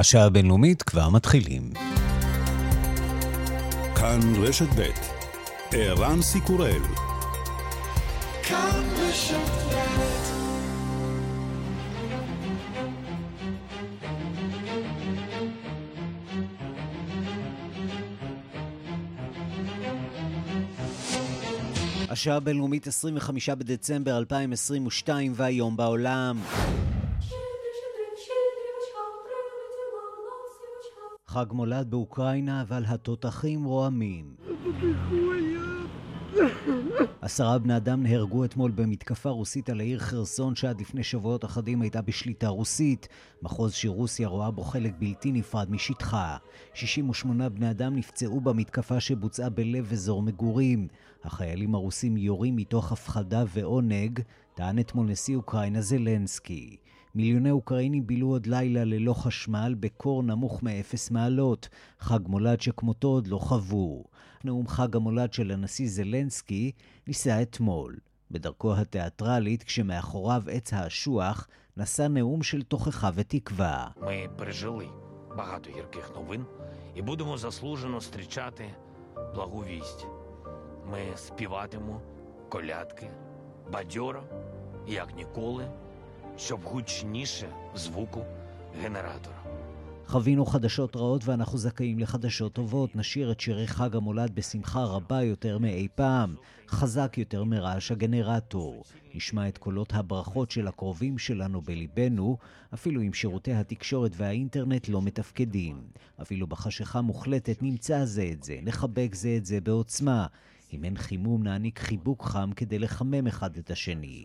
השעה הבינלאומית כבר מתחילים. כאן רשת ב' ערן סיקורל כאן רשת ב' השעה הבינלאומית 25 בדצמבר 2022 והיום בעולם. חג מולד באוקראינה, אבל התותחים רועמים. עשרה בני אדם נהרגו אתמול במתקפה רוסית על העיר חרסון שעד לפני שבועות אחדים הייתה בשליטה רוסית. מחוז שרוסיה רואה בו חלק בלתי נפרד משטחה. 68 בני אדם נפצעו במתקפה שבוצעה בלב אזור מגורים. החיילים הרוסים יורים מתוך הפחדה ועונג, טען אתמול נשיא אוקראינה זלנסקי. מיליוני אוקראינים בילו עוד לילה ללא חשמל בקור נמוך מאפס מעלות, חג מולד שכמותו עוד לא חוו. נאום חג המולד של הנשיא זלנסקי נישא אתמול. בדרכו התיאטרלית, כשמאחוריו עץ האשוח, נשא נאום של תוכחה ותקווה. Ми пережили багато гірких новин і будемо заслужено зустрічати благу вість. Ми співатимемо колядки бадьоро, як ніколи, щоб гучніше звуку генератора. חווינו חדשות רעות ואנחנו זכאים לחדשות טובות. נשיר את שירי חג המולד בשמחה רבה יותר מאי פעם, חזק יותר מרעש הגנרטור. נשמע את קולות הברכות של הקרובים שלנו בליבנו, אפילו אם שירותי התקשורת והאינטרנט לא מתפקדים. אפילו בחשיכה מוחלטת נמצא זה את זה, נחבק זה את זה בעוצמה. אם אין חימום נעניק חיבוק חם כדי לחמם אחד את השני.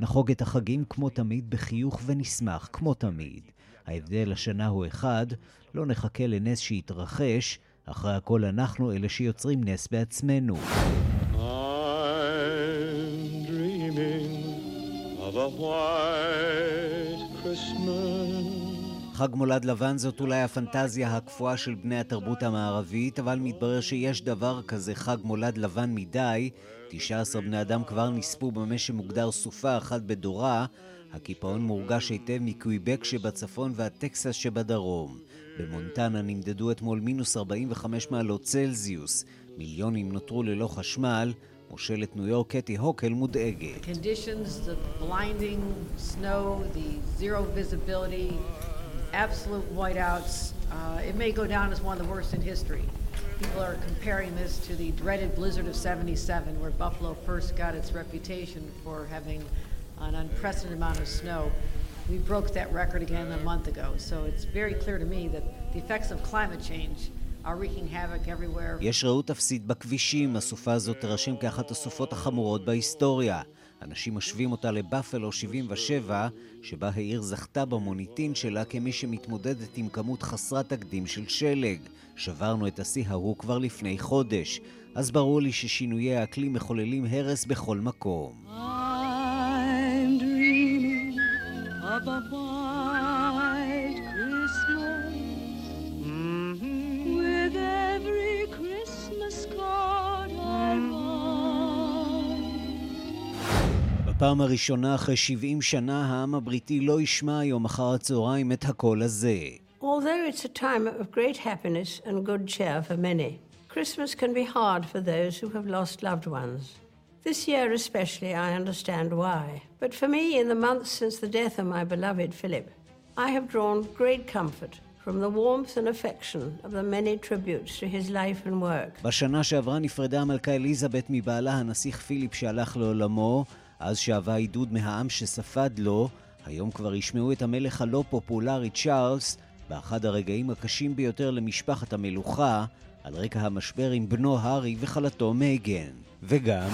נחוג את החגים כמו תמיד בחיוך ונשמח כמו תמיד. ההבדל השנה הוא אחד, לא נחכה לנס שיתרחש, אחרי הכל אנחנו אלה שיוצרים נס בעצמנו. חג מולד לבן זאת אולי הפנטזיה הקפואה של בני התרבות המערבית, אבל מתברר שיש דבר כזה חג מולד לבן מדי. 19 בני אדם כבר נספו במה שמוגדר סופה אחת בדורה. הקיפאון מורגש היטב מקוויבק שבצפון והטקסס שבדרום. במונטנה נמדדו אתמול מינוס 45 מעלות צלזיוס. מיליונים נותרו ללא חשמל. מושלת ניו יורק קטי הוקל מודאגת. Uh, it may go down as one of the worst in history. People are comparing this to the dreaded blizzard of 77, where Buffalo first got its reputation for having an unprecedented amount of snow. We broke that record again a month ago, so it's very clear to me that the effects of climate change are wreaking havoc everywhere. יש רעות אפסית בכבישים, הסופה הזאת תירשם כאחת הסופות החמורות בהיסטוריה. אנשים משווים אותה לבאפלו 77, שבה העיר זכתה במוניטין שלה כמי שמתמודדת עם כמות חסרת תקדים של שלג. שברנו את השיא ההוא כבר לפני חודש, אז ברור לי ששינויי האקלים מחוללים הרס בכל מקום. I'm dreaming of a בפעם הראשונה אחרי 70 שנה העם הבריטי לא ישמע היום אחר הצהריים את הקול הזה. Although it's a time of great happiness and good cheer for many, Christmas can be hard for those who have lost loved ones. This year especially, I understand why. But for me, in the months since the death of my beloved Philip, I have drawn great comfort from the warmth and affection of the many tributes to his life and work. בשנה שעברה נפרדה המלכה אליזבת מבעלה הנסיך פיליפ שהלך לעולמו, אז שאבה עידוד מהעם שספד לו, היום כבר ישמעו את המלך הלא פופולרי צ'ארלס, באחד הרגעים הקשים ביותר למשפחת המלוכה, על רקע המשבר עם בנו הארי וכלתו מייגן. וגם...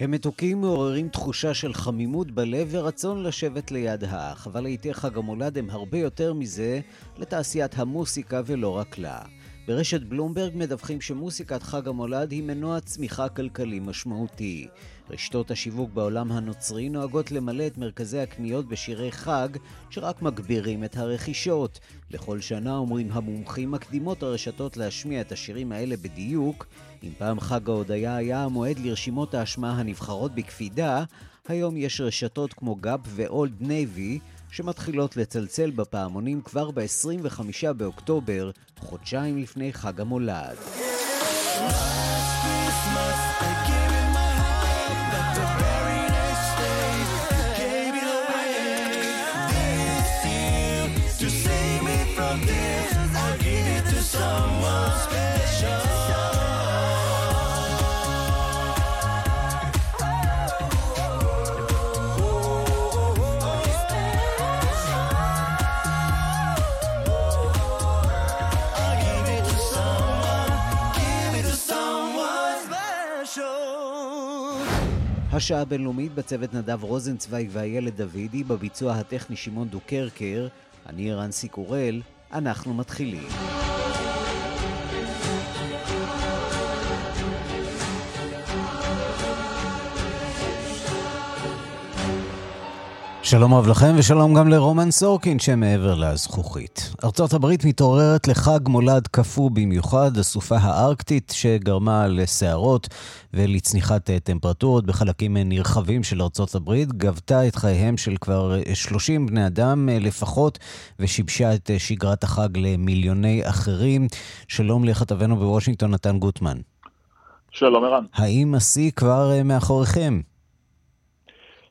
הם מתוקים מעוררים תחושה של חמימות בלב ורצון לשבת ליד האח, אבל לעיתי חג המולד הם הרבה יותר מזה לתעשיית המוסיקה ולא רק לה. ברשת בלומברג מדווחים שמוסיקת חג המולד היא מנוע צמיחה כלכלי משמעותי. רשתות השיווק בעולם הנוצרי נוהגות למלא את מרכזי הקניות בשירי חג שרק מגבירים את הרכישות. בכל שנה אומרים המומחים מקדימות הרשתות להשמיע את השירים האלה בדיוק. אם פעם חג ההודיה היה המועד לרשימות האשמה הנבחרות בקפידה, היום יש רשתות כמו Gap ו Old Navy שמתחילות לצלצל בפעמונים כבר ב-25 באוקטובר, חודשיים לפני חג המולד. השעה הבינלאומית בצוות נדב רוזנצוויג ואיילת דוידי, בביצוע הטכני שמעון דוקרקר, אני רנסי קורל, אנחנו מתחילים. שלום רב לכם ושלום גם לרומן סורקין שמעבר לזכוכית. ארצות הברית מתעוררת לחג מולד קפוא במיוחד, הסופה הארקטית שגרמה לסערות ולצניחת טמפרטורות בחלקים נרחבים של ארצות הברית, גבתה את חייהם של כבר 30 בני אדם לפחות ושיבשה את שגרת החג למיליוני אחרים. שלום לכתבנו בוושינגטון, נתן גוטמן. שלום ערן. האם השיא כבר מאחוריכם?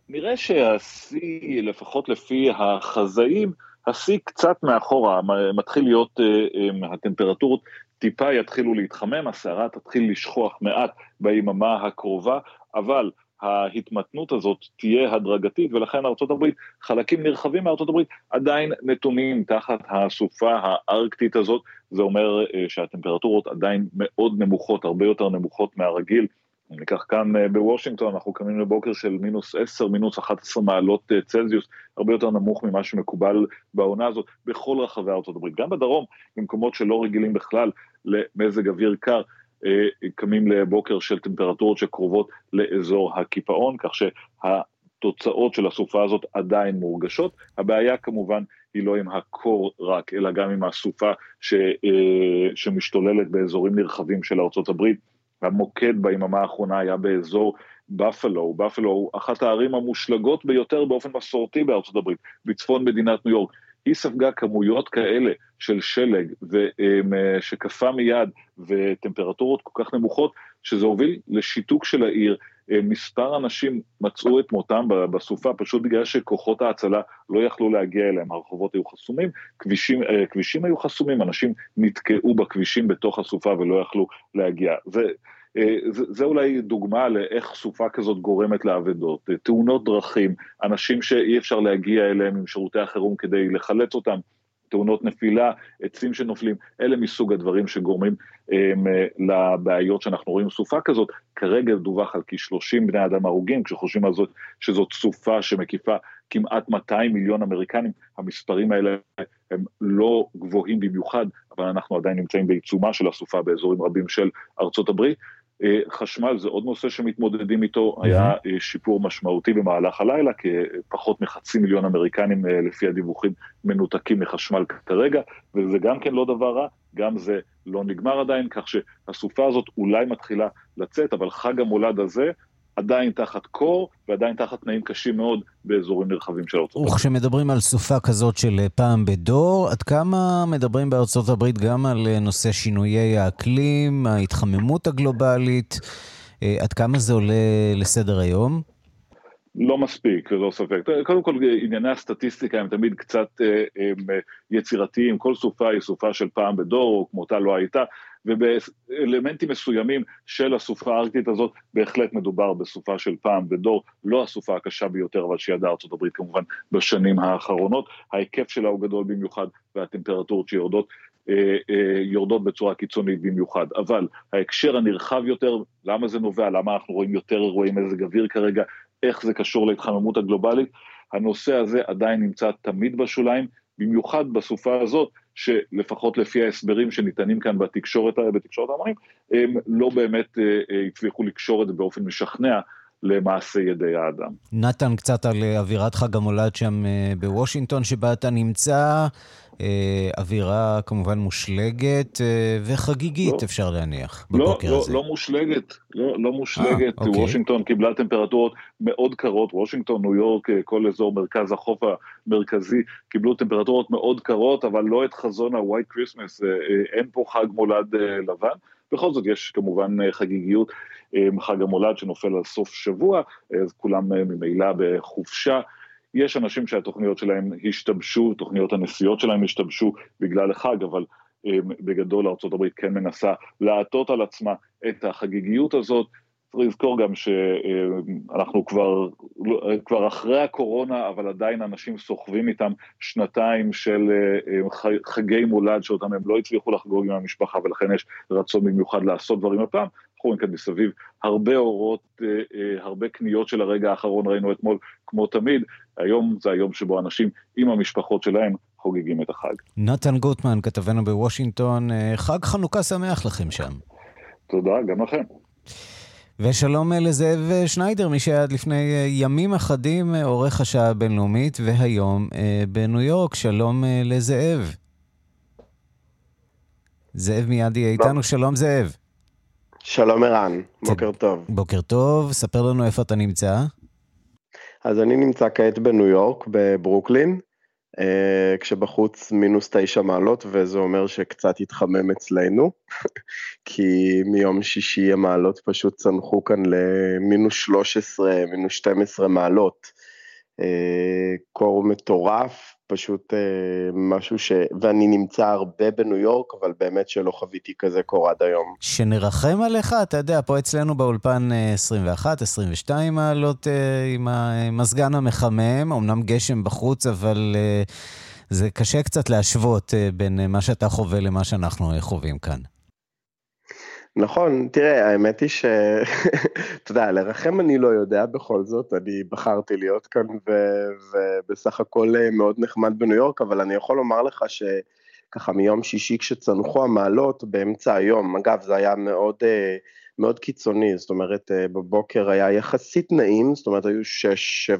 נראה שהשיא, לפחות לפי החזאים, השיא קצת מאחורה, מתחיל להיות, אה, הטמפרטורות טיפה יתחילו להתחמם, הסערה תתחיל לשכוח מעט ביממה הקרובה, אבל ההתמתנות הזאת תהיה הדרגתית, ולכן ארה"ב, חלקים נרחבים מארה"ב עדיין נתונים תחת הסופה הארקטית הזאת, זה אומר אה, שהטמפרטורות עדיין מאוד נמוכות, הרבה יותר נמוכות מהרגיל. ניקח כאן אה, בוושינגטון, אנחנו קמים לבוקר של מינוס 10, מינוס 11 מעלות אה, צלזיוס, הרבה יותר נמוך ממה שמקובל בעונה הזאת בכל רחבי ארצות הברית. גם בדרום, במקומות שלא רגילים בכלל למזג אוויר קר, אה, קמים לבוקר של טמפרטורות שקרובות לאזור הקיפאון, כך שהתוצאות של הסופה הזאת עדיין מורגשות. הבעיה כמובן היא לא עם הקור רק, אלא גם עם הסופה ש, שמשתוללת באזורים נרחבים של ארצות הברית. המוקד ביממה האחרונה היה באזור בפלו, בפלו אחת הערים המושלגות ביותר באופן מסורתי בארצות הברית, בצפון מדינת ניו יורק. היא ספגה כמויות כאלה של שלג שכפה מיד וטמפרטורות כל כך נמוכות, שזה הוביל לשיתוק של העיר. מספר אנשים מצאו את מותם בסופה פשוט בגלל שכוחות ההצלה לא יכלו להגיע אליהם, הרחובות היו חסומים, כבישים, אה, כבישים היו חסומים, אנשים נתקעו בכבישים בתוך הסופה ולא יכלו להגיע. זה, אה, זה, זה אולי דוגמה לאיך סופה כזאת גורמת לאבדות, אה, תאונות דרכים, אנשים שאי אפשר להגיע אליהם עם שירותי החירום כדי לחלץ אותם, תאונות נפילה, עצים שנופלים, אלה מסוג הדברים שגורמים הם, אה, לבעיות שאנחנו רואים סופה כזאת. כרגע דווח על כ-30 בני אדם הרוגים, כשחושבים על זאת שזאת סופה שמקיפה כמעט 200 מיליון אמריקנים, המספרים האלה הם לא גבוהים במיוחד, אבל אנחנו עדיין נמצאים בעיצומה של הסופה באזורים רבים של ארצות הברית. אה, חשמל זה עוד נושא שמתמודדים איתו, mm-hmm. היה אה, שיפור משמעותי במהלך הלילה, כי פחות מחצי מיליון אמריקנים אה, לפי הדיווחים מנותקים מחשמל כרגע, וזה גם כן לא דבר רע, גם זה לא נגמר עדיין, כך שהסופה הזאת אולי מתחילה לצאת, אבל חג המולד הזה עדיין תחת קור ועדיין תחת תנאים קשים מאוד באזורים נרחבים של ארצות הברית. וכשמדברים על סופה כזאת של אה, פעם בדור, עד כמה מדברים בארצות הברית גם על אה, נושא שינויי האקלים, ההתחממות הגלובלית, אה, עד כמה זה עולה לסדר היום? לא מספיק, ללא ספק. קודם כל, ענייני הסטטיסטיקה הם תמיד קצת הם יצירתיים, כל סופה היא סופה של פעם בדור, או כמותה לא הייתה, ובאלמנטים מסוימים של הסופה הארקטית הזאת, בהחלט מדובר בסופה של פעם בדור, לא הסופה הקשה ביותר, אבל שידעה ארצות הברית כמובן בשנים האחרונות. ההיקף שלה הוא גדול במיוחד, והטמפרטורות שיורדות אה, אה, יורדות בצורה קיצונית במיוחד. אבל ההקשר הנרחב יותר, למה זה נובע, למה אנחנו רואים יותר אירועי מזג אוויר כרגע, איך זה קשור להתחממות הגלובלית, הנושא הזה עדיין נמצא תמיד בשוליים, במיוחד בסופה הזאת, שלפחות לפי ההסברים שניתנים כאן בתקשורת, בתקשורת ההמונים, הם לא באמת הצליחו לקשור את זה באופן משכנע למעשה ידי האדם. נתן, קצת על אווירת חג המולד שם בוושינגטון, שבה אתה נמצא. אה, אווירה כמובן מושלגת אה, וחגיגית, לא, אפשר להניח, לא, בבוקר לא, הזה. לא, לא מושלגת, לא, לא מושלגת. 아, אה, אוקיי. וושינגטון קיבלה טמפרטורות מאוד קרות, וושינגטון, ניו יורק, כל אזור מרכז החוף המרכזי, קיבלו טמפרטורות מאוד קרות, אבל לא את חזון ה-white Christmas, אין פה חג מולד לבן. בכל זאת יש כמובן חגיגיות, חג המולד שנופל על סוף שבוע, אז כולם ממילא בחופשה. יש אנשים שהתוכניות שלהם השתבשו, תוכניות הנסיעות שלהם השתבשו בגלל החג, אבל um, בגדול ארה"ב כן מנסה לעטות על עצמה את החגיגיות הזאת. צריך לזכור גם שאנחנו כבר, כבר אחרי הקורונה, אבל עדיין אנשים סוחבים איתם שנתיים של חגי מולד שאותם הם לא הצליחו לחגוג עם המשפחה, ולכן יש רצון במיוחד לעשות דברים הפעם. אנחנו רואים כאן מסביב הרבה אורות, הרבה קניות של הרגע האחרון, ראינו אתמול, כמו תמיד, היום זה היום שבו אנשים עם המשפחות שלהם חוגגים את החג. נתן גוטמן, כתבנו בוושינגטון, חג חנוכה שמח לכם שם. תודה, גם לכם. ושלום לזאב שניידר, מי שהיה עד לפני ימים אחדים עורך השעה הבינלאומית, והיום בניו יורק. שלום לזאב. זאב מיד יהיה איתנו, שלום זאב. שלום ערן, בוקר טוב. בוקר טוב, ספר לנו איפה אתה נמצא. אז אני נמצא כעת בניו יורק, בברוקלין, אה, כשבחוץ מינוס תשע מעלות, וזה אומר שקצת התחמם אצלנו, כי מיום שישי המעלות פשוט צנחו כאן למינוס 13, מינוס 12 מעלות. אה, קור מטורף, פשוט אה, משהו ש... ואני נמצא הרבה בניו יורק, אבל באמת שלא חוויתי כזה קור עד היום. שנרחם עליך, אתה יודע, פה אצלנו באולפן 21, 22 מעלות עם המזגן המחמם, אמנם גשם בחוץ, אבל זה קשה קצת להשוות בין מה שאתה חווה למה שאנחנו חווים כאן. נכון, תראה, האמת היא ש... אתה יודע, לרחם אני לא יודע בכל זאת, אני בחרתי להיות כאן ו... ובסך הכל אה, מאוד נחמד בניו יורק, אבל אני יכול לומר לך שככה מיום שישי כשצנחו המעלות באמצע היום, אגב, זה היה מאוד, אה, מאוד קיצוני, זאת אומרת, אה, בבוקר היה יחסית נעים, זאת אומרת, היו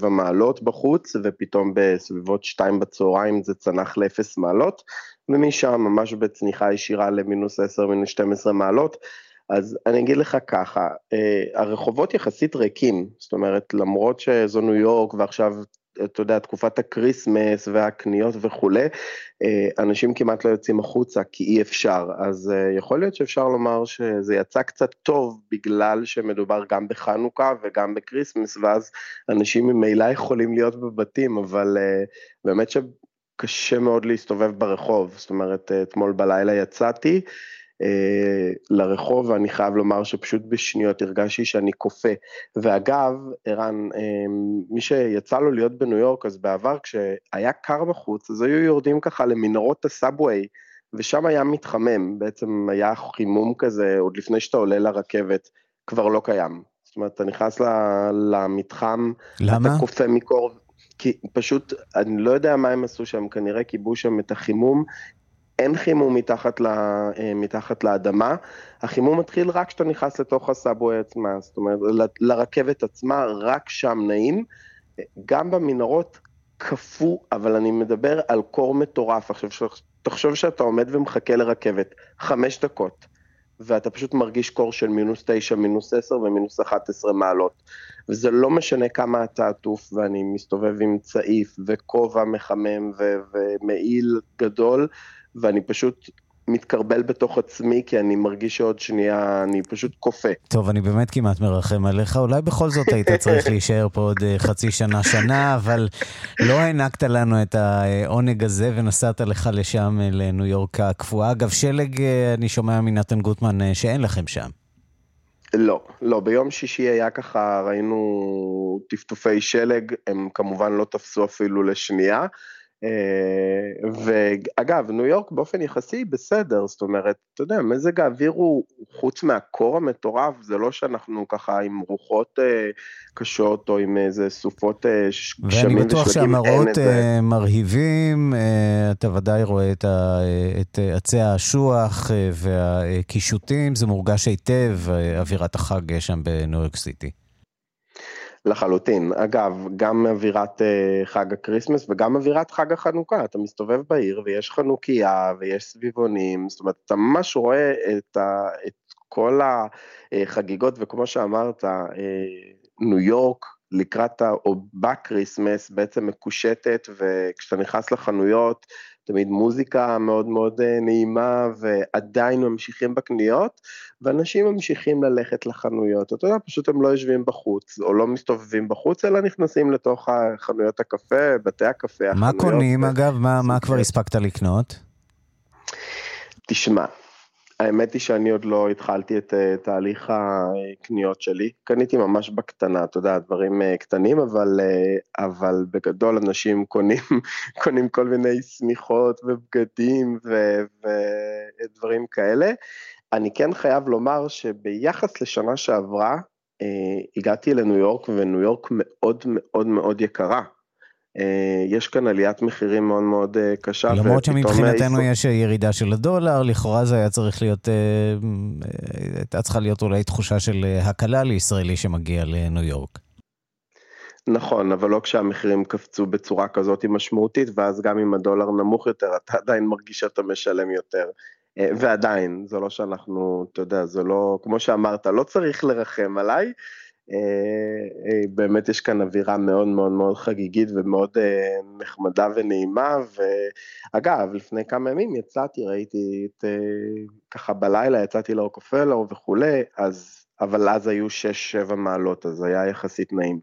6-7 מעלות בחוץ, ופתאום בסביבות 2 בצהריים זה צנח ל-0 מעלות, ומשם ממש בצניחה ישירה למינוס 10, מינוס 12 מעלות. אז אני אגיד לך ככה, אה, הרחובות יחסית ריקים, זאת אומרת, למרות שזו ניו יורק ועכשיו, אתה יודע, תקופת ה Christmas והקניות וכולי, אה, אנשים כמעט לא יוצאים החוצה כי אי אפשר, אז אה, יכול להיות שאפשר לומר שזה יצא קצת טוב בגלל שמדובר גם בחנוכה וגם ב Christmas, ואז אנשים ממילא יכולים להיות בבתים, אבל באמת שקשה מאוד להסתובב ברחוב, זאת אומרת, אתמול בלילה יצאתי, לרחוב, ואני חייב לומר שפשוט בשניות הרגשתי שאני קופא. ואגב, ערן, אה, מי שיצא לו להיות בניו יורק, אז בעבר כשהיה קר בחוץ, אז היו יורדים ככה למנהרות הסאבווי, ושם היה מתחמם, בעצם היה חימום כזה, עוד לפני שאתה עולה לרכבת, כבר לא קיים. זאת אומרת, אתה נכנס למתחם, למה? אתה כופה מקור, כי פשוט, אני לא יודע מה הם עשו שם, כנראה קיבלו שם את החימום, אין חימום מתחת, ל, אה, מתחת לאדמה, החימום מתחיל רק כשאתה נכנס לתוך הסאבווי עצמה, זאת אומרת, לרכבת עצמה, רק שם נעים. גם במנהרות קפוא, אבל אני מדבר על קור מטורף. עכשיו, תחשוב שאתה עומד ומחכה לרכבת חמש דקות, ואתה פשוט מרגיש קור של מינוס תשע, מינוס עשר ומינוס אחת עשרה מעלות. וזה לא משנה כמה אתה עטוף, ואני מסתובב עם צעיף וכובע מחמם ומעיל גדול, ואני פשוט מתקרבל בתוך עצמי, כי אני מרגיש שעוד שנייה אני פשוט קופא. טוב, אני באמת כמעט מרחם עליך, אולי בכל זאת היית צריך להישאר פה עוד אה, חצי שנה, שנה, אבל לא הענקת לנו את העונג הזה ונסעת לך לשם, אה, לניו יורק הקפואה. אגב, שלג, אה, אני שומע מנתן גוטמן שאין לכם שם. לא, לא, ביום שישי היה ככה, ראינו טפטופי שלג, הם כמובן לא תפסו אפילו לשנייה. אה, ואגב, ניו יורק באופן יחסי בסדר, זאת אומרת, אתה יודע, מזג האוויר הוא חוץ מהקור המטורף, זה לא שאנחנו ככה עם רוחות אה, קשות או עם איזה סופות אה, גשמים ושלגים, ואני בטוח שהמראות אה, מרהיבים, אה, אתה ודאי רואה את, ה, אה, את עצי האשוח אה, והקישוטים, זה מורגש היטב, אה, אווירת החג שם בניו יורק סיטי. לחלוטין. אגב, גם אווירת אה, חג ה Christmas וגם אווירת חג החנוכה. אתה מסתובב בעיר ויש חנוכיה ויש סביבונים, זאת אומרת, אתה ממש רואה את, ה, את כל החגיגות, וכמו שאמרת, אה, ניו יורק לקראת או ב Christmas בעצם מקושטת, וכשאתה נכנס לחנויות, תמיד מוזיקה מאוד מאוד אה, נעימה, ועדיין ממשיכים בקניות, ואנשים ממשיכים ללכת לחנויות. אתה יודע, פשוט הם לא יושבים בחוץ, או לא מסתובבים בחוץ, אלא נכנסים לתוך חנויות הקפה, בתי הקפה, מה החנויות. מה קונים, ו... אגב? מה, מה כבר הספקת לקנות? תשמע, האמת היא שאני עוד לא התחלתי את uh, תהליך הקניות שלי. קניתי ממש בקטנה, אתה יודע, דברים uh, קטנים, אבל, uh, אבל בגדול אנשים קונים, קונים כל מיני שמיכות ובגדים ודברים כאלה. אני כן חייב לומר שביחס לשנה שעברה, הגעתי לניו יורק, וניו יורק מאוד מאוד מאוד יקרה. אה, יש כאן עליית מחירים מאוד מאוד אה, קשה. למרות שמבחינתנו יש ירידה של הדולר, לכאורה זה היה צריך להיות, אה, הייתה צריכה להיות אולי תחושה של הקלה לישראלי שמגיע לניו יורק. נכון, אבל לא כשהמחירים קפצו בצורה כזאת משמעותית, ואז גם אם הדולר נמוך יותר, אתה עדיין מרגיש שאתה משלם יותר. ועדיין, זה לא שאנחנו, אתה יודע, זה לא, כמו שאמרת, לא צריך לרחם עליי, באמת יש כאן אווירה מאוד מאוד מאוד חגיגית ומאוד אה, נחמדה ונעימה, ואגב, לפני כמה ימים יצאתי, ראיתי את, ככה בלילה, יצאתי לאוקופלו וכולי, אז, אבל אז היו 6-7 מעלות, אז היה יחסית נעים.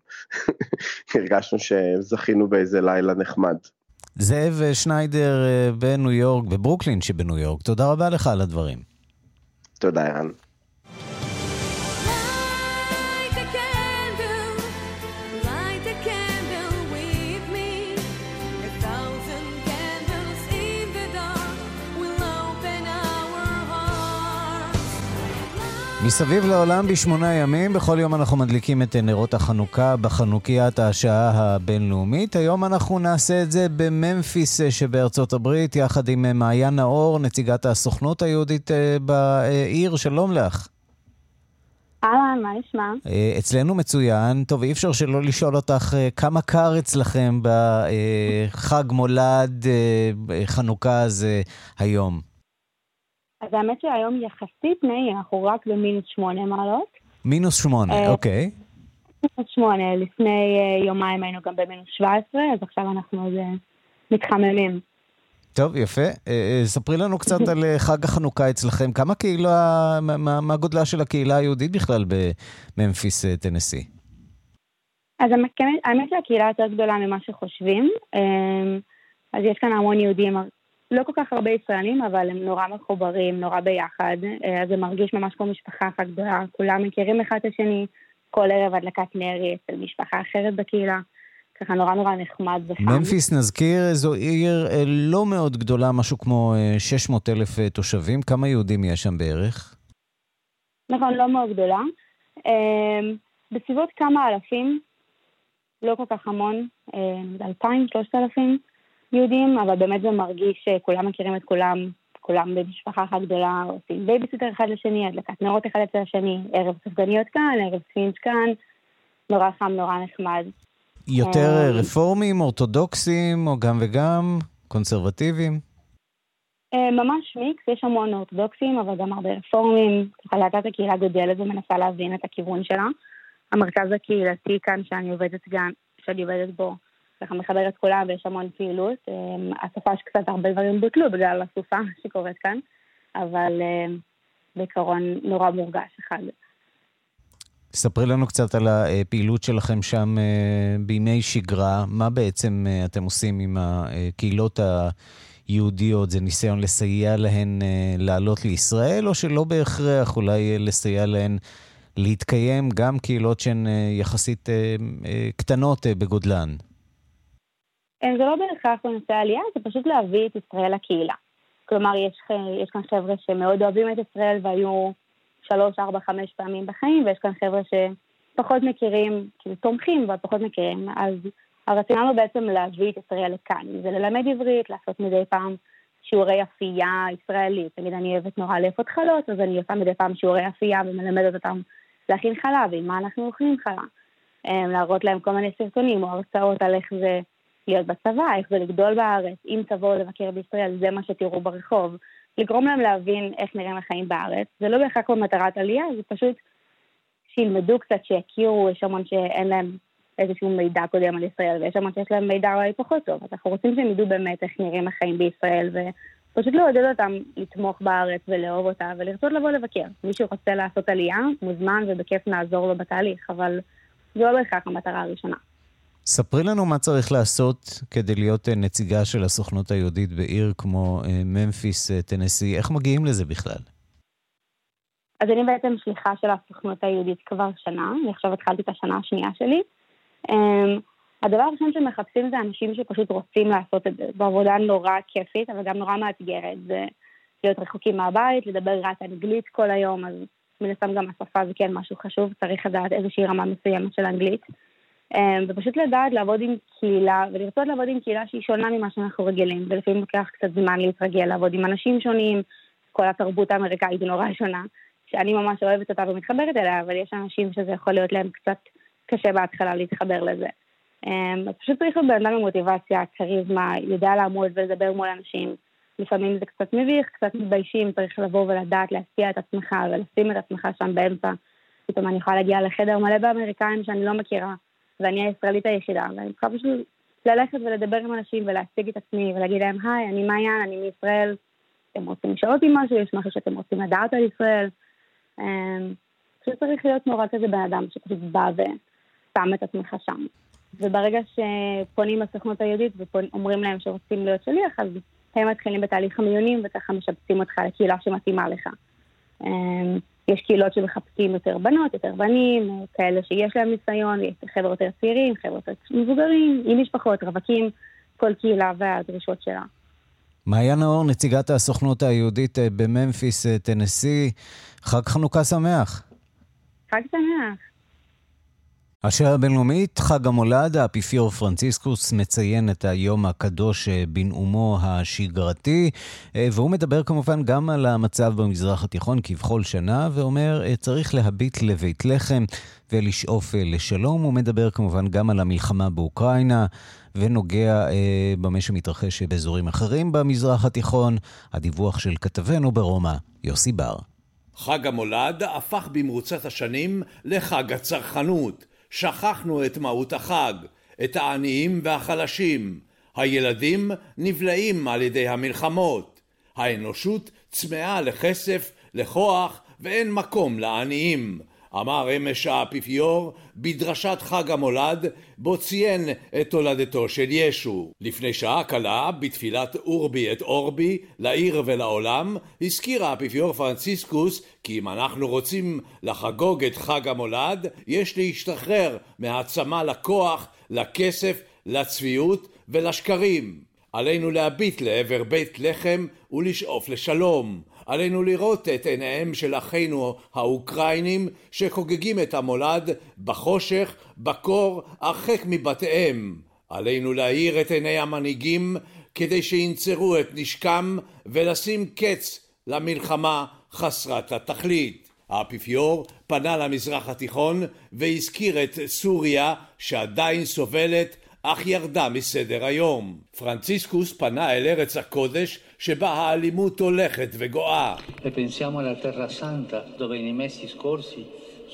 הרגשנו שזכינו באיזה לילה נחמד. זאב שניידר בניו יורק, בברוקלין שבניו יורק, תודה רבה לך על הדברים. תודה, ירן. מסביב לעולם בשמונה ימים, בכל יום אנחנו מדליקים את נרות החנוכה בחנוכיית השעה הבינלאומית. היום אנחנו נעשה את זה בממפיס שבארצות הברית, יחד עם מעיין נאור, נציגת הסוכנות היהודית אה, בעיר. שלום לך. אהלן, מה נשמע? אה, אצלנו מצוין. טוב, אי אפשר שלא לשאול אותך אה, כמה קר אצלכם בחג מולד חנוכה הזה היום. אז האמת שהיום יחסית נעים, אנחנו רק במינוס שמונה מעלות. מינוס שמונה, אה, אוקיי. מינוס שמונה, לפני אה, יומיים היינו גם במינוס שבע עשרה, אז עכשיו אנחנו עוד מתחממים. טוב, יפה. אה, ספרי לנו קצת על חג החנוכה אצלכם. כמה קהילה, מה, מה גודלה של הקהילה היהודית בכלל בממפיס, טנסי? אז האמת שהקהילה יותר גדולה ממה שחושבים. אז יש כאן המון יהודים לא כל כך הרבה ישראלים, אבל הם נורא מחוברים, נורא ביחד, אה, אז זה מרגיש ממש כמו משפחה אחת גדולה, כולם מכירים אחד את השני, כל ערב הדלקת נרי אצל משפחה אחרת בקהילה. ככה נורא נורא נחמד וחם. ממפיס, נזכיר, זו עיר אה, לא מאוד גדולה, משהו כמו 600 אה, אלף תושבים. כמה יהודים יש שם בערך? נכון, לא מאוד גדולה. בסביבות כמה אלפים, לא כל כך המון, אלפיים, שלושת אלפים. יהודים, אבל באמת זה מרגיש שכולם מכירים את כולם, כולם במשפחה אחת גדולה, עושים בייביסיטר אחד לשני, הדלקת נרות אחד אצל השני, ערב ספגניות כאן, ערב ספינץ' כאן, נורא חם, נורא נחמד. יותר אה, רפורמים, אורתודוקסים, או גם וגם, קונסרבטיביים? אה, ממש מיקס, יש המון אורתודוקסים, אבל גם הרבה רפורמים. ככה להקת הקהילה גודלת ומנסה להבין את הכיוון שלה. המרכז הקהילתי כאן שאני עובדת, גם, שאני עובדת בו ככה מחבר את כולם ויש המון פעילות. אמ, הסופה שקצת הרבה דברים בוטלו בגלל הסופה שקורית כאן, אבל אמ, בעיקרון נורא מורגש אחד. ספרי לנו קצת על הפעילות שלכם שם אה, בימי שגרה. מה בעצם אה, אתם עושים עם הקהילות היהודיות? זה ניסיון לסייע להן אה, לעלות לישראל, או שלא בהכרח אולי לסייע להן להתקיים גם קהילות שהן יחסית קטנות בגודלן? אה, זה לא בהכרח בנושא העלייה, זה פשוט להביא את ישראל לקהילה. כלומר, יש, יש כאן חבר'ה שמאוד אוהבים את ישראל והיו שלוש, ארבע, חמש פעמים בחיים, ויש כאן חבר'ה שפחות מכירים, כאילו תומכים, אבל פחות מכירים. אז הרציונל הוא בעצם להביא את ישראל לכאן. זה ללמד עברית, לעשות מדי פעם שיעורי אפייה ישראלית. תמיד אני אוהבת נורא לאפות חלות, אז אני עושה מדי פעם שיעורי אפייה ומלמדת אותם להכין חלב, עם מה אנחנו אוכלים חלב. אמ, להראות להם כל מיני סרטונים או הרצאות על איך זה להיות בצבא, איך זה לגדול בארץ, אם תבואו לבקר בישראל, זה מה שתראו ברחוב. לגרום להם להבין איך נראים החיים בארץ. זה לא בהכרח במטרת עלייה, זה פשוט שילמדו קצת, שיכירו, יש המון שאין להם איזשהו מידע קודם על ישראל, ויש המון שיש להם מידע אולי פחות טוב. אז אנחנו רוצים שהם ידעו באמת איך נראים החיים בישראל, ופשוט לעודד אותם לתמוך בארץ ולאהוב אותה, ולרצות לבוא לבקר. מי שרוצה לעשות עלייה, מוזמן ובכיף נעזור לו בתהליך, אבל זו לא בהכרח המטרה הראשונה. ספרי לנו מה צריך לעשות כדי להיות אה, נציגה של הסוכנות היהודית בעיר כמו אה, ממפיס, אה, טנסי. איך מגיעים לזה בכלל? אז אני בעצם שליחה של הסוכנות היהודית כבר שנה, אני עכשיו התחלתי את השנה השנייה שלי. Um, הדבר הראשון שמחפשים זה אנשים שפשוט רוצים לעשות את זה. זו עבודה נורא כיפית, אבל גם נורא מאתגרת. זה להיות רחוקים מהבית, לדבר רק אנגלית כל היום, אז מן הסתם גם השפה זה כן משהו חשוב, צריך לדעת איזושהי רמה מסוימת של אנגלית. אמ, ופשוט לדעת לעבוד עם קהילה, ולרצות לעבוד עם קהילה שהיא שונה ממה שאנחנו רגילים, ולפעמים לוקח קצת זמן להתרגל לעבוד עם אנשים שונים, כל התרבות האמריקאית היא נורא שונה, שאני ממש אוהבת אותה ומתחברת אליה, אבל יש אנשים שזה יכול להיות להם קצת קשה בהתחלה להתחבר לזה. אמ, אז פשוט צריך להיות בן אדם עם מוטיבציה, כריזמה, יודע לעמוד ולדבר מול אנשים. לפעמים זה קצת מביך, קצת מתביישים, צריך לבוא ולדעת להשפיע את עצמך ולשים את עצמך שם באמצע. פתאום אני יכולה להגיע לחדר מלא באמריקאים שאני לא מכירה, ואני הישראלית היחידה, ואני צריכה פשוט ללכת ולדבר עם אנשים ולהציג את עצמי ולהגיד להם, היי, אני מעיין, אני מישראל, אתם רוצים לשאול אותי משהו, יש משהו שאתם רוצים לדעת על ישראל. אמ, פשוט צריך להיות נורא כזה בן אדם שפשוט בא ושם את עצמך שם. וברגע שפונים לסוכנות היהודית ואומרים להם שרוצים להיות שליח, אז הם מתחילים בתהליך המיונים וככה משבצים אותך לקהילה שמתאימה לך. יש קהילות שמחפשים יותר בנות, יותר בנים, כאלה שיש להם ניסיון, יש חבר'ה יותר צעירים, חבר'ה יותר מבוגרים, עם משפחות, רווקים, כל קהילה והדרישות שלה. מעיין נאור, נציגת הסוכנות היהודית אה, בממפיס, אה, טנסי, חג חנוכה שמח. חג שמח. השעה הבינלאומית, חג המולד, האפיפיור פרנציסקוס מציין את היום הקדוש אה, בנאומו השגרתי, אה, והוא מדבר כמובן גם על המצב במזרח התיכון כבכל שנה, ואומר, אה, צריך להביט לבית לחם ולשאוף לשלום. הוא מדבר כמובן גם על המלחמה באוקראינה, ונוגע אה, במה שמתרחש באזורים אחרים במזרח התיכון. הדיווח של כתבנו ברומא, יוסי בר. חג המולד הפך במרוצת השנים לחג הצרכנות. שכחנו את מהות החג, את העניים והחלשים. הילדים נבלעים על ידי המלחמות. האנושות צמאה לכסף, לכוח, ואין מקום לעניים. אמר אמש האפיפיור בדרשת חג המולד, בו ציין את תולדתו של ישו. לפני שעה קלה, בתפילת אורבי את אורבי, לעיר ולעולם, הזכיר האפיפיור פרנציסקוס כי אם אנחנו רוצים לחגוג את חג המולד, יש להשתחרר מהעצמה לכוח, לכסף, לצביעות ולשקרים. עלינו להביט לעבר בית לחם ולשאוף לשלום. עלינו לראות את עיניהם של אחינו האוקראינים שחוגגים את המולד בחושך, בקור, הרחק מבתיהם. עלינו להאיר את עיני המנהיגים כדי שינצרו את נשקם ולשים קץ למלחמה חסרת התכלית. האפיפיור פנה למזרח התיכון והזכיר את סוריה שעדיין סובלת אך ירדה מסדר היום. פרנציסקוס פנה אל ארץ הקודש שבה האלימות הולכת וגואה. pensiamo alla terra santa dove nei mesi scorsi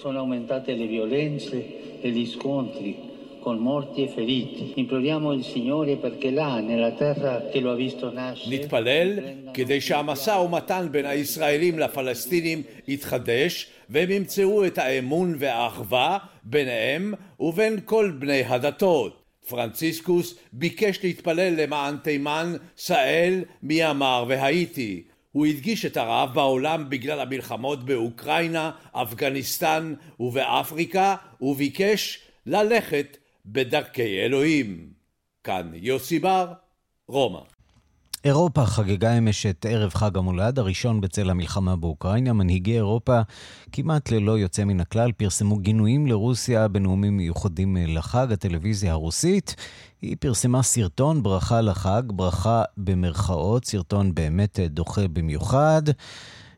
sono aumentate le violenze e gli scontri con morti e feriti. Imploriamo il Signore perché là, nella terra che lo ha visto nascere... נתפלל כדי שהמשא ומתן בין הישראלים לפלסטינים יתחדש והם ימצאו את האמון והאחווה ביניהם ובין כל בני הדתות. פרנציסקוס ביקש להתפלל למען תימן, סהל, מיאמר והאיטי. הוא הדגיש את הרעב בעולם בגלל המלחמות באוקראינה, אפגניסטן ובאפריקה, וביקש ללכת בדרכי אלוהים. כאן יוסי בר, רומא. אירופה חגגה אמש את ערב חג המולד, הראשון בצל המלחמה באוקראינה. מנהיגי אירופה, כמעט ללא יוצא מן הכלל, פרסמו גינויים לרוסיה בנאומים מיוחדים לחג, הטלוויזיה הרוסית. היא פרסמה סרטון ברכה לחג, ברכה במרכאות, סרטון באמת דוחה במיוחד.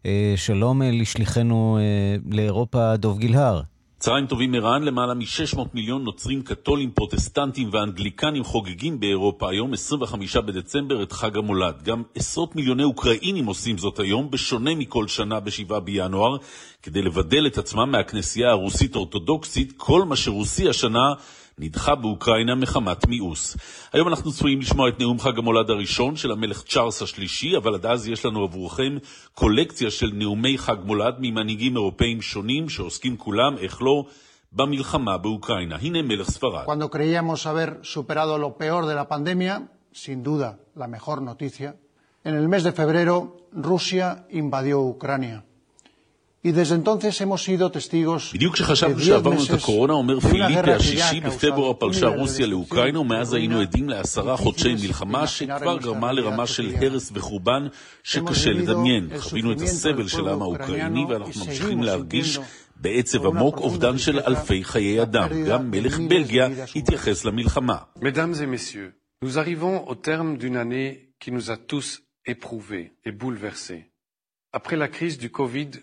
אה, שלום לשליחנו אה, לאירופה, דוב גילהר. צהריים טובים ערן, למעלה מ-600 מיליון נוצרים, קתולים, פרוטסטנטים ואנגליקנים חוגגים באירופה. היום, 25 בדצמבר, את חג המולד. גם עשרות מיליוני אוקראינים עושים זאת היום, בשונה מכל שנה ב-7 בינואר, כדי לבדל את עצמם מהכנסייה הרוסית-אורתודוקסית, כל מה שרוסי השנה נדחה באוקראינה מחמת מיאוס. היום אנחנו צפויים לשמוע את נאום חג המולד הראשון של המלך צ'ארלס השלישי, אבל עד אז יש לנו עבורכם קולקציה של נאומי חג מולד ממנהיגים אירופאים שונים, שעוסקים כולם, איך לא, במלחמה באוקראינה. הנה מלך ספרד. Cuando creíamos haber superado lo peor de la pandemia, sin duda la mejor noticia, en el mes de febrero Rusia invadió Ucrania. בדיוק כשחשבנו שעברנו את הקורונה, אומר פיליפי השישי, בפברואר פלשה רוסיה לאוקראינה, ומאז היינו עדים לעשרה חודשי מלחמה שכבר גרמה לרמה של הרס וחורבן שקשה לדמיין. חווינו את הסבל של העם האוקראיני ואנחנו ממשיכים להרגיש בעצב עמוק אובדן של אלפי חיי אדם. גם מלך בלגיה התייחס למלחמה. Mesdames et messieurs, nous arrivons au terme d'une année qui nous a tous éprouvés et bouleversés.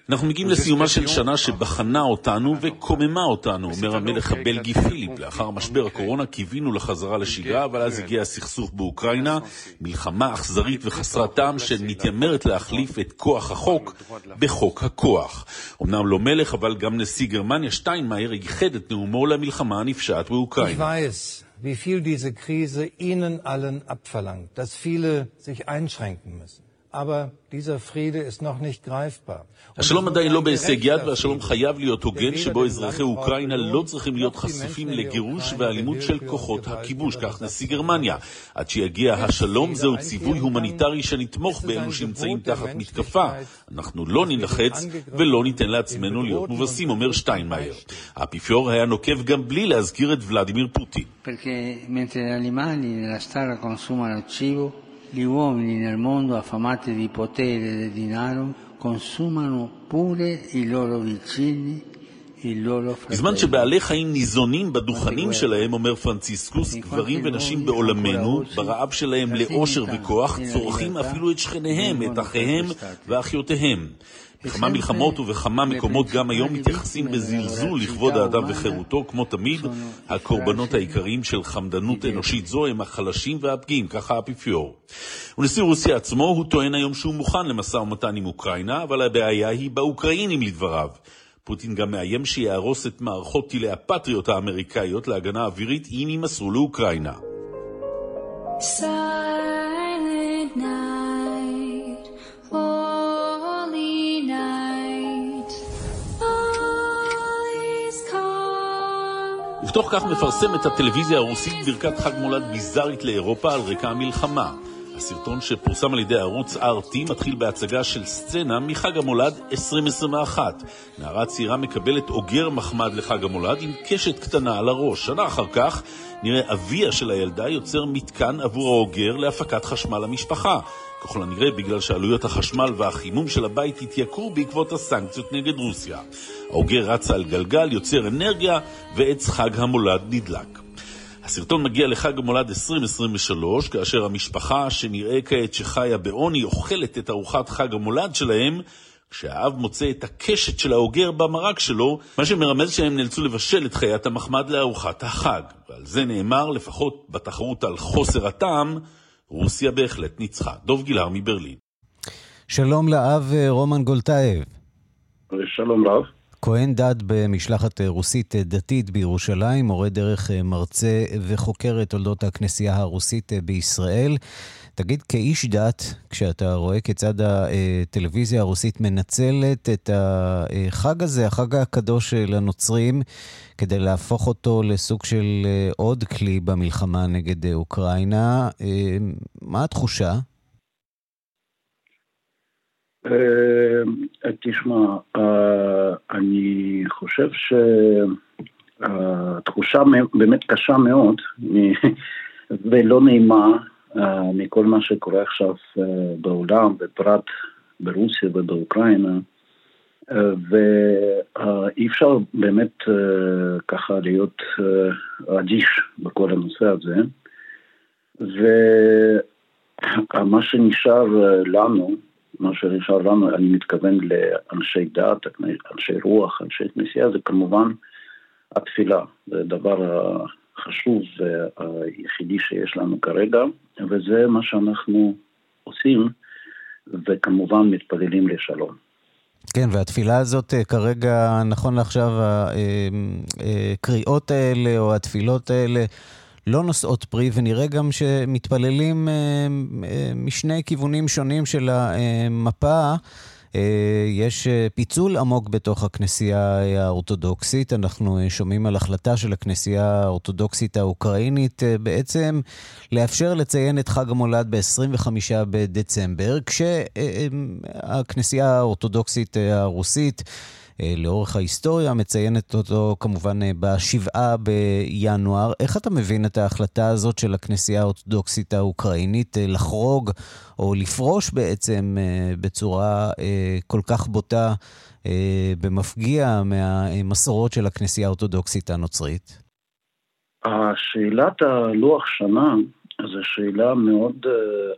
אנחנו מגיעים לסיומה של שנה שבחנה אותנו וקוממה אותנו, אומר המלך הבלגי פיליפ. לאחר משבר הקורונה קיווינו לחזרה לשגרה, אבל אז הגיע הסכסוך באוקראינה, מלחמה אכזרית וחסרת טעם שמתיימרת להחליף את כוח החוק בחוק הכוח. אמנם לא מלך, אבל גם נשיא גרמניה שטיינמאייר ייחד את נאומו למלחמה הנפשעת באוקראינה. wie viel diese Krise Ihnen allen abverlangt, dass viele sich einschränken müssen. השלום עדיין לא בהישג יד והשלום חייב להיות הוגן שבו אזרחי אוקראינה לא צריכים להיות חשופים לגירוש ואלימות של כוחות הכיבוש, כך נשיא גרמניה. עד שיגיע השלום זהו ציווי הומניטרי שנתמוך באלו שנמצאים תחת מתקפה. אנחנו לא נלחץ ולא ניתן לעצמנו להיות מובסים, אומר שטיינמאייר. האפיפיור היה נוקב גם בלי להזכיר את ולדימיר פוטין. Gli uomini nel mondo affamati di potere e di denaro consumano pure i loro vicini בזמן שבעלי חיים ניזונים בדוכנים שלהם, אומר פרנציסקוס, גברים ונשים בעולמנו, ברעב שלהם לאושר וכוח, צורכים אפילו את שכניהם, את אחיהם ואחיותיהם. בכמה מלחמות ובכמה מקומות גם היום מתייחסים בזלזול לכבוד האדם וחירותו, כמו תמיד, הקורבנות העיקריים של חמדנות אנושית זו הם החלשים והפגיעים, ככה האפיפיור. ונשיא רוסיה עצמו, הוא טוען היום שהוא מוכן למשא ומתן עם אוקראינה, אבל הבעיה היא באוקראינים לדבריו. פוטין גם מאיים שיהרוס את מערכות טילי הפטריוט האמריקאיות להגנה אווירית אם יימסרו לאוקראינה. ובתוך כך מפרסמת הטלוויזיה הרוסית ברכת חג מולד ביזארית לאירופה על רקע המלחמה. הסרטון שפורסם על ידי ערוץ RT מתחיל בהצגה של סצנה מחג המולד 2021. נערה צעירה מקבלת אוגר מחמד לחג המולד עם קשת קטנה על הראש. שנה אחר כך נראה אביה של הילדה יוצר מתקן עבור האוגר להפקת חשמל למשפחה. ככל הנראה בגלל שעלויות החשמל והחימום של הבית התייקרו בעקבות הסנקציות נגד רוסיה. האוגר רץ על גלגל, יוצר אנרגיה, ועץ חג המולד נדלק. הסרטון מגיע לחג המולד 2023, כאשר המשפחה, שנראה כעת שחיה בעוני, אוכלת את ארוחת חג המולד שלהם, כשהאב מוצא את הקשת של האוגר במרק שלו, מה שמרמז שהם נאלצו לבשל את חיית המחמד לארוחת החג. ועל זה נאמר, לפחות בתחרות על חוסר הטעם, רוסיה בהחלט ניצחה. דוב גילהר מברלין. שלום לאב אה, רומן גולטייב. שלום רב. כהן דת במשלחת רוסית דתית בירושלים, מורה דרך מרצה וחוקר את תולדות הכנסייה הרוסית בישראל. תגיד, כאיש דת, כשאתה רואה כיצד הטלוויזיה הרוסית מנצלת את החג הזה, החג הקדוש של הנוצרים, כדי להפוך אותו לסוג של עוד כלי במלחמה נגד אוקראינה, מה התחושה? אה, תשמע, אה, אני חושב שהתחושה באמת קשה מאוד ולא נעימה מכל מה שקורה עכשיו בעולם, בפרט ברוסיה ובאוקראינה, ואי אפשר באמת ככה להיות אדיש בכל הנושא הזה. ומה שנשאר לנו, מה שנשאר לנו, אני מתכוון לאנשי דת, אנשי רוח, אנשי כנסייה, זה כמובן התפילה. זה הדבר החשוב והיחידי שיש לנו כרגע, וזה מה שאנחנו עושים, וכמובן מתפללים לשלום. כן, והתפילה הזאת כרגע, נכון לעכשיו, הקריאות האלה או התפילות האלה לא נושאות פרי, ונראה גם שמתפללים משני כיוונים שונים של המפה. יש פיצול עמוק בתוך הכנסייה האורתודוקסית. אנחנו שומעים על החלטה של הכנסייה האורתודוקסית האוקראינית בעצם לאפשר לציין את חג המולד ב-25 בדצמבר, כשהכנסייה האורתודוקסית הרוסית לאורך ההיסטוריה, מציינת אותו כמובן בשבעה בינואר. איך אתה מבין את ההחלטה הזאת של הכנסייה האורתודוקסית האוקראינית לחרוג או לפרוש בעצם בצורה כל כך בוטה במפגיע מהמסורות של הכנסייה האורתודוקסית הנוצרית? שאלת הלוח שנה זו שאלה מאוד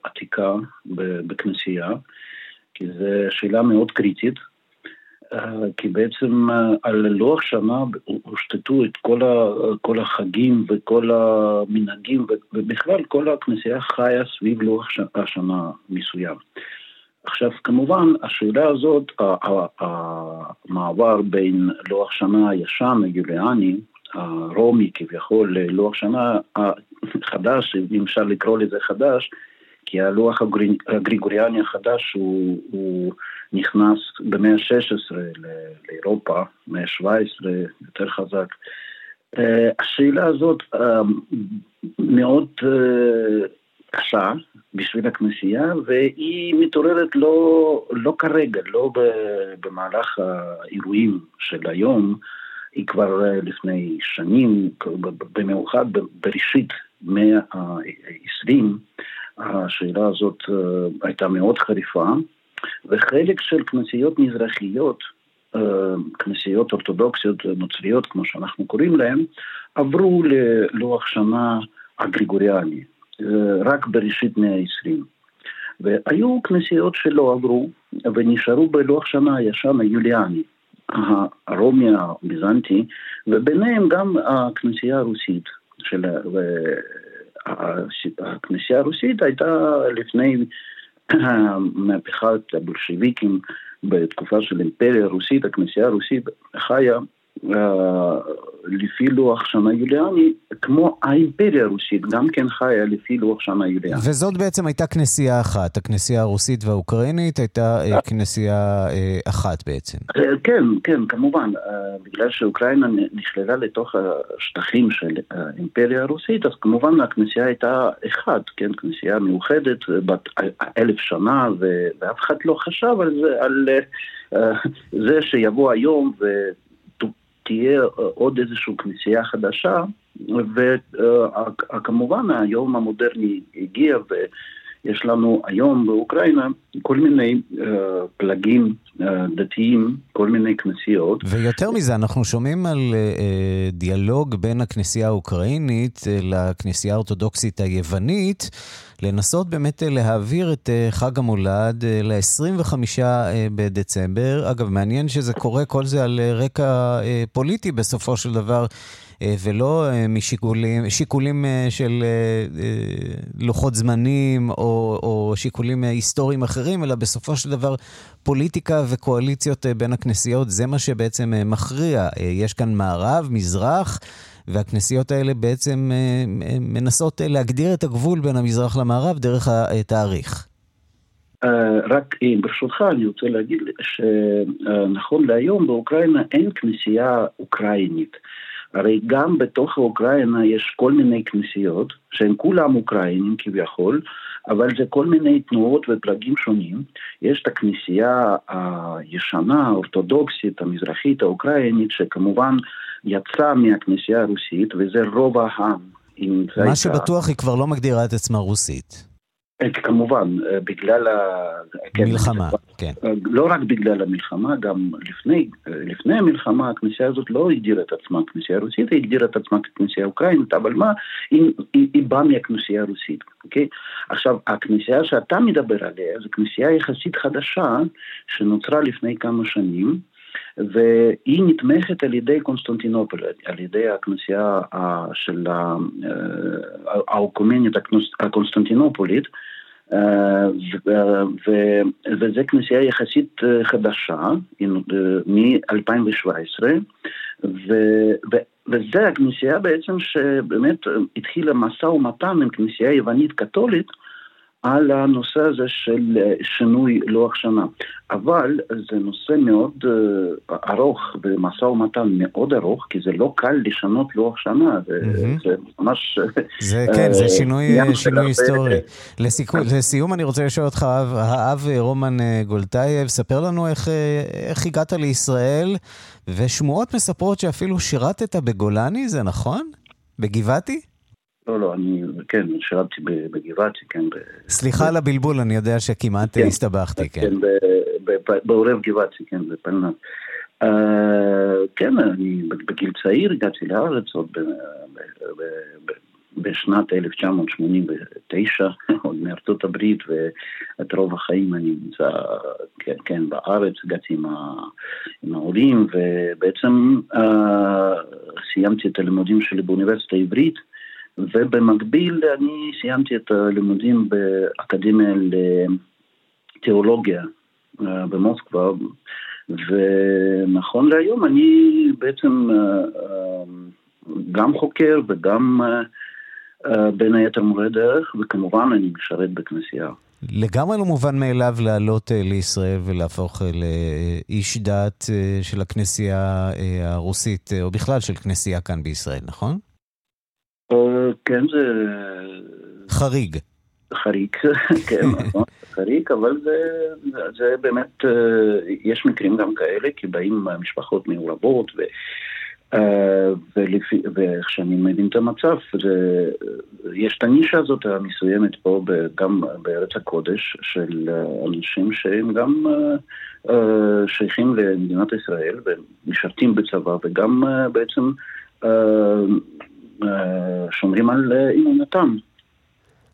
עתיקה בכנסייה, כי זו שאלה מאוד קריטית. כי בעצם על לוח שנה הושתתו את כל, ה, כל החגים וכל המנהגים, ובכלל כל הכנסייה חיה סביב לוח השנה מסוים. עכשיו, כמובן, השאלה הזאת, המעבר בין לוח שנה הישן, היוליאני, הרומי כביכול, ללוח שנה החדש, אם אפשר לקרוא לזה חדש, כי הלוח הגריגוריאני החדש הוא, הוא נכנס במאה ה-16 לאירופה, מאה ה-17 יותר חזק. אה, השאלה הזאת אה, מאוד אה, קשה בשביל הכנסייה, והיא מתעוררת לא, לא כרגע, לא במהלך האירועים של היום, היא כבר לפני שנים, במיוחד בראשית מאה ה-20, השאלה הזאת הייתה מאוד חריפה. וחלק של כנסיות מזרחיות, אה, כנסיות אורתודוקסיות נוצריות, כמו שאנחנו קוראים להן, עברו ללוח שנה הגריגוריאני, אה, רק בראשית מאה ה-20. והיו כנסיות שלא עברו ונשארו בלוח שנה הישן היוליאני, הרומי הביזנטי, וביניהם גם הכנסייה הרוסית. של... הכנסייה הרוסית הייתה לפני מהפכת הבולשיביקים בתקופה של אימפריה הרוסית, הכנסייה הרוסית חיה לפי לוח שנה יוליאני, כמו האימפריה הרוסית, גם כן חיה לפי לוח שנה יוליאני. וזאת בעצם הייתה כנסייה אחת, הכנסייה הרוסית והאוקראינית הייתה אה, כנסייה אה, אחת בעצם. כן, כן, כמובן, בגלל שאוקראינה נכללה לתוך השטחים של האימפריה הרוסית, אז כמובן הכנסייה הייתה אחת, כן, כנסייה מיוחדת, בת אלף שנה, ואף אחד לא חשב על זה, על זה שיבוא היום ו... תהיה אה, עוד איזושהי כנסייה חדשה, וכמובן היום המודרני הגיע ויש לנו היום באוקראינה כל מיני uh, פלגים uh, דתיים, כל מיני כנסיות. ויותר מזה, אנחנו שומעים על uh, דיאלוג בין הכנסייה האוקראינית לכנסייה האורתודוקסית היוונית. לנסות באמת להעביר את חג המולד ל-25 בדצמבר. אגב, מעניין שזה קורה כל זה על רקע פוליטי בסופו של דבר. ולא משיקולים של לוחות זמנים או, או שיקולים היסטוריים אחרים, אלא בסופו של דבר פוליטיקה וקואליציות בין הכנסיות, זה מה שבעצם מכריע. יש כאן מערב, מזרח. והכנסיות האלה בעצם אה, מנסות להגדיר את הגבול בין המזרח למערב דרך התאריך. אה, רק אה, ברשותך אני רוצה להגיד שנכון להיום באוקראינה אין כנסייה אוקראינית. הרי גם בתוך אוקראינה יש כל מיני כנסיות, שהן כולם אוקראינים כביכול, אבל זה כל מיני תנועות ופלגים שונים. יש את הכנסייה הישנה, האורתודוקסית, המזרחית, האוקראינית, שכמובן יצאה מהכנסייה הרוסית, וזה רוב העם. מה שבטוח היא כבר לא מגדירה את עצמה רוסית. כמובן, בגלל המלחמה, כן. לא רק בגלל המלחמה, גם לפני, לפני המלחמה הכנסייה הזאת לא הגדירה את עצמה כנסייה רוסית, היא הגדירה את עצמה ככנסייה אוקראינית, אבל מה, היא, היא, היא באה מהכנסייה הרוסית, אוקיי? עכשיו, הכנסייה שאתה מדבר עליה זו כנסייה יחסית חדשה, שנוצרה לפני כמה שנים, והיא נתמכת על ידי קונסטנטינופול, על ידי הכנסייה של האוקומנית הקונסטנטינופולית, וזו כנסייה יחסית חדשה, מ-2017, וזו הכנסייה בעצם שבאמת התחילה משא ומתן עם כנסייה יוונית קתולית, על הנושא הזה של שינוי לוח שנה. אבל זה נושא מאוד אה, ארוך ומשא ומתן מאוד ארוך, כי זה לא קל לשנות לוח שנה, זה, mm-hmm. זה ממש... זה כן, זה שינוי, שינוי היסטורי. לסיכו, לסיום אני רוצה לשאול אותך, האב רומן גולטייב, ספר לנו איך, איך הגעת לישראל, ושמועות מספרות שאפילו שירתת בגולני, זה נכון? בגבעתי? לא, לא, אני, כן, שירתתי בגבעתי, כן. סליחה על הבלבול, אני יודע שכמעט כן, הסתבכתי, כן. כן, בעורב גבעתי, כן, בפלנט. Uh, כן, אני בגיל צעיר הגעתי לארץ עוד בשנת 1989, עוד מארצות הברית, ואת רוב החיים אני נמצא, כן, כן בארץ, הגעתי עם, ה, עם ההורים, ובעצם uh, סיימתי את הלימודים שלי באוניברסיטה העברית. ובמקביל אני סיימתי את הלימודים באקדמיה לתיאולוגיה אה, במוסקבה, ונכון להיום אני בעצם אה, אה, גם חוקר וגם בין היתר מורה דרך, וכמובן אני משרת בכנסייה. לגמרי לא מובן מאליו לעלות לישראל ולהפוך לאיש דת של הכנסייה הרוסית, או בכלל של כנסייה כאן בישראל, נכון? כן, זה... חריג. חריג, כן, נכון, חריג, אבל זה, זה באמת, יש מקרים גם כאלה, כי באים משפחות מעורבות, ו... ולפי, ואיך שאני מבין את המצב, זה, יש את הנישה הזאת המסוימת פה גם בארץ הקודש של אנשים שהם גם שייכים למדינת ישראל ומשרתים בצבא וגם בעצם שומרים על אה, אמונתם.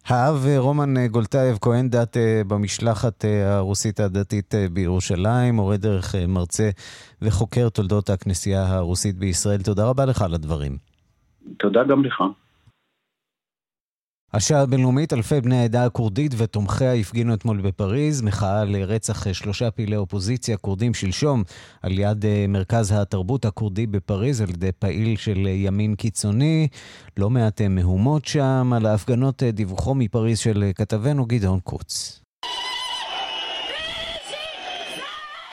האב אה, רומן אה, גולטייב, כהן דת במשלחת הרוסית הדתית בירושלים, מורה דרך מרצה וחוקר תולדות הכנסייה הרוסית בישראל. תודה רבה לך על הדברים. תודה גם לך. השעה הבינלאומית, אלפי בני העדה הכורדית ותומכיה הפגינו אתמול בפריז, מחאה לרצח שלושה פעילי אופוזיציה כורדים שלשום על יד אה, מרכז התרבות הכורדי בפריז על ידי פעיל של ימין קיצוני. לא מעט אה, מהומות שם. על ההפגנות אה, דיווחו מפריז של כתבנו גדעון קוץ.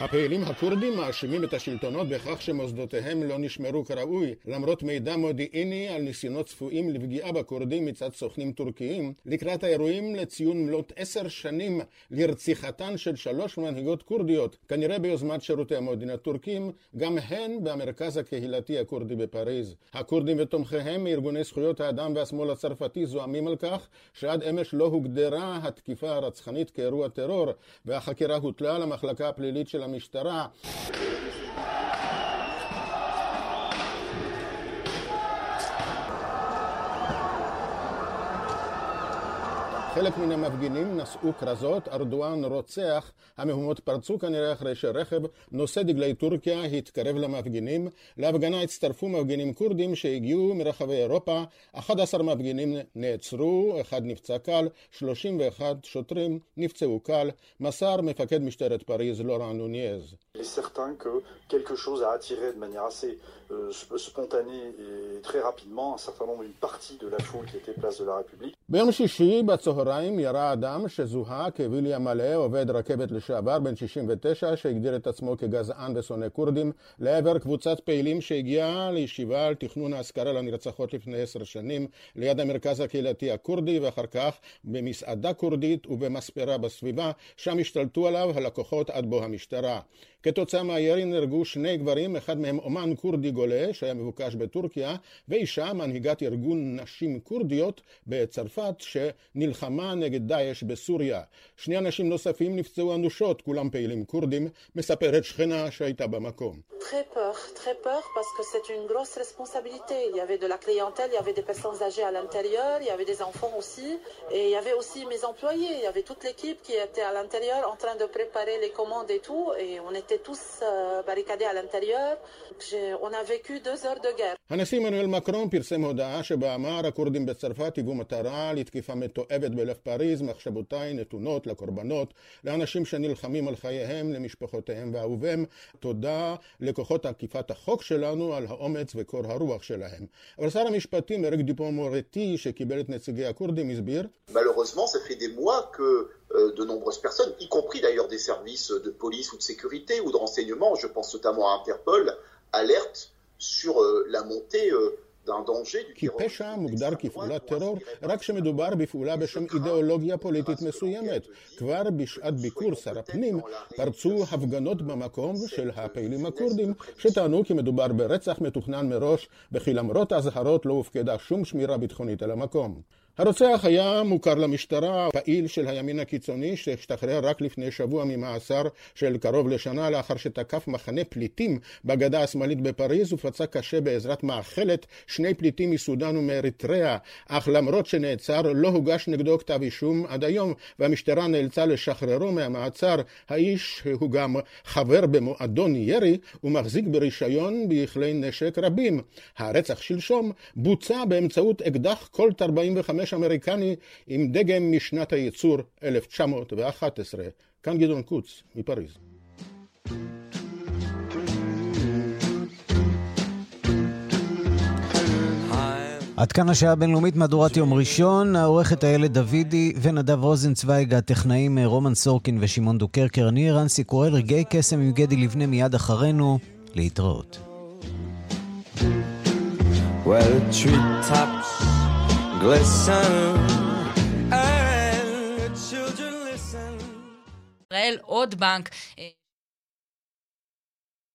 הפעילים הכורדים מאשימים את השלטונות בכך שמוסדותיהם לא נשמרו כראוי, למרות מידע מודיעיני על ניסיונות צפויים לפגיעה בכורדים מצד סוכנים טורקיים, לקראת האירועים לציון מלאת עשר שנים לרציחתן של שלוש מנהיגות כורדיות, כנראה ביוזמת שירותי המודיעין הטורקים, גם הן במרכז הקהילתי הכורדי בפריז. הכורדים ותומכיהם מארגוני זכויות האדם והשמאל הצרפתי זועמים על כך שעד אמש לא הוגדרה התקיפה הרצחנית כאירוע טרור, והחקירה הוטלה למחלקה הפלילית של המשטרה. חלק מן המפגינים נשאו כרזות, ארדואן רוצח, המהומות פרצו כנראה אחרי שרכב נושא דגלי טורקיה התקרב למפגינים. להפגנה הצטרפו מפגינים כורדים שהגיעו מרחבי אירופה, 11 מפגינים נעצרו, אחד נפצע קל, 31 שוטרים נפצעו קל, מסר מפקד משטרת פריז לורן נוניז. Assez euh, et très rapidement un certain nombre, une partie de la foule qui était place de la République. ביום שישי בצהריים ירה אדם שזוהה כוויליאם מלא, עובד רכבת לשעבר, בן 69, שהגדיר את עצמו כגזען ושונא כורדים, לעבר קבוצת פעילים שהגיעה לישיבה על תכנון האזכרה לנרצחות לפני עשר שנים, ליד המרכז הקהילתי הכורדי, ואחר כך במסעדה כורדית ובמספרה בסביבה, שם השתלטו עליו הלקוחות עד בוא המשטרה. כתוצאה מהירי נהרגו שני גברים, אחד מהם אומן כורדי גולה, שהיה מבוקש בטורקיה, ואישה, מנהיגת ארגון נשים כורדיות בצרפת, שנלחמה נגד דאעש בסוריה. שני אנשים נוספים נפצעו אנושות, כולם פעילים כורדים, מספרת שכנה שהייתה במקום. Très peur, très peur parce que c'est une grosse responsabilité. Il y avait de la clientèle, il y avait des personnes âgées à l'intérieur, il y avait des enfants aussi, et il y avait aussi mes employés, il y avait toute l'équipe qui était à l'intérieur en train de préparer les commandes et tout, et on était tous euh, barricadés à l'intérieur. On a vécu deux heures de guerre. הנשיא מנואל מקרון פרסם הודעה שבה אמר הכורדים בצרפת היוו מטרה לתקיפה מתועבת בלב פריז, מחשבותיי נתונות לקורבנות, לאנשים שנלחמים על חייהם, למשפחותיהם ואהוביהם. תודה לכוחות עקיפת החוק שלנו על האומץ וקור הרוח שלהם. אבל שר המשפטים אריק דיפון מורטי, שקיבל את נציגי הכורדים, הסביר Malheureusement, ça fait des mois que euh, de nombreuses personnes, y compris d'ailleurs des services de police ou de sécurité ou de renseignement, je pense notamment à Interpol, alertent Sur euh, la montée d'un danger du כי פשע מוגדר כפעולת טרור רק כשמדובר בפעולה בשם אידיאולוגיה פוליטית מסוימת. כבר בשעת ביקור שר הפנים פרצו הפגנות במקום של הפעילים הכורדים שטענו כי מדובר ברצח מתוכנן מראש וכי למרות האזהרות לא הופקדה שום שמירה ביטחונית על המקום. הרוצח היה מוכר למשטרה, פעיל של הימין הקיצוני שהשתחרר רק לפני שבוע ממאסר של קרוב לשנה לאחר שתקף מחנה פליטים בגדה השמאלית בפריז ופצע קשה בעזרת מאכלת שני פליטים מסודאן ומאריתריאה, אך למרות שנעצר לא הוגש נגדו כתב אישום עד היום והמשטרה נאלצה לשחררו מהמעצר. האיש הוא גם חבר במועדון ירי ומחזיק ברישיון בכלי נשק רבים. הרצח שלשום בוצע באמצעות אקדח קולט 45 אמריקני עם דגם משנת הייצור 1911. כאן גדעון קוץ, מפריז. עד כאן השעה הבינלאומית מהדורת יום ראשון, העורכת איילת דוידי ונדב רוזנצוויג, הטכנאים רומן סורקין ושמעון דוקרקר. אני ערן סיקורל, רגעי קסם עם גדי לבנה מיד אחרינו, להתראות. Well, glisten and children listen. ישראל עוד בנק.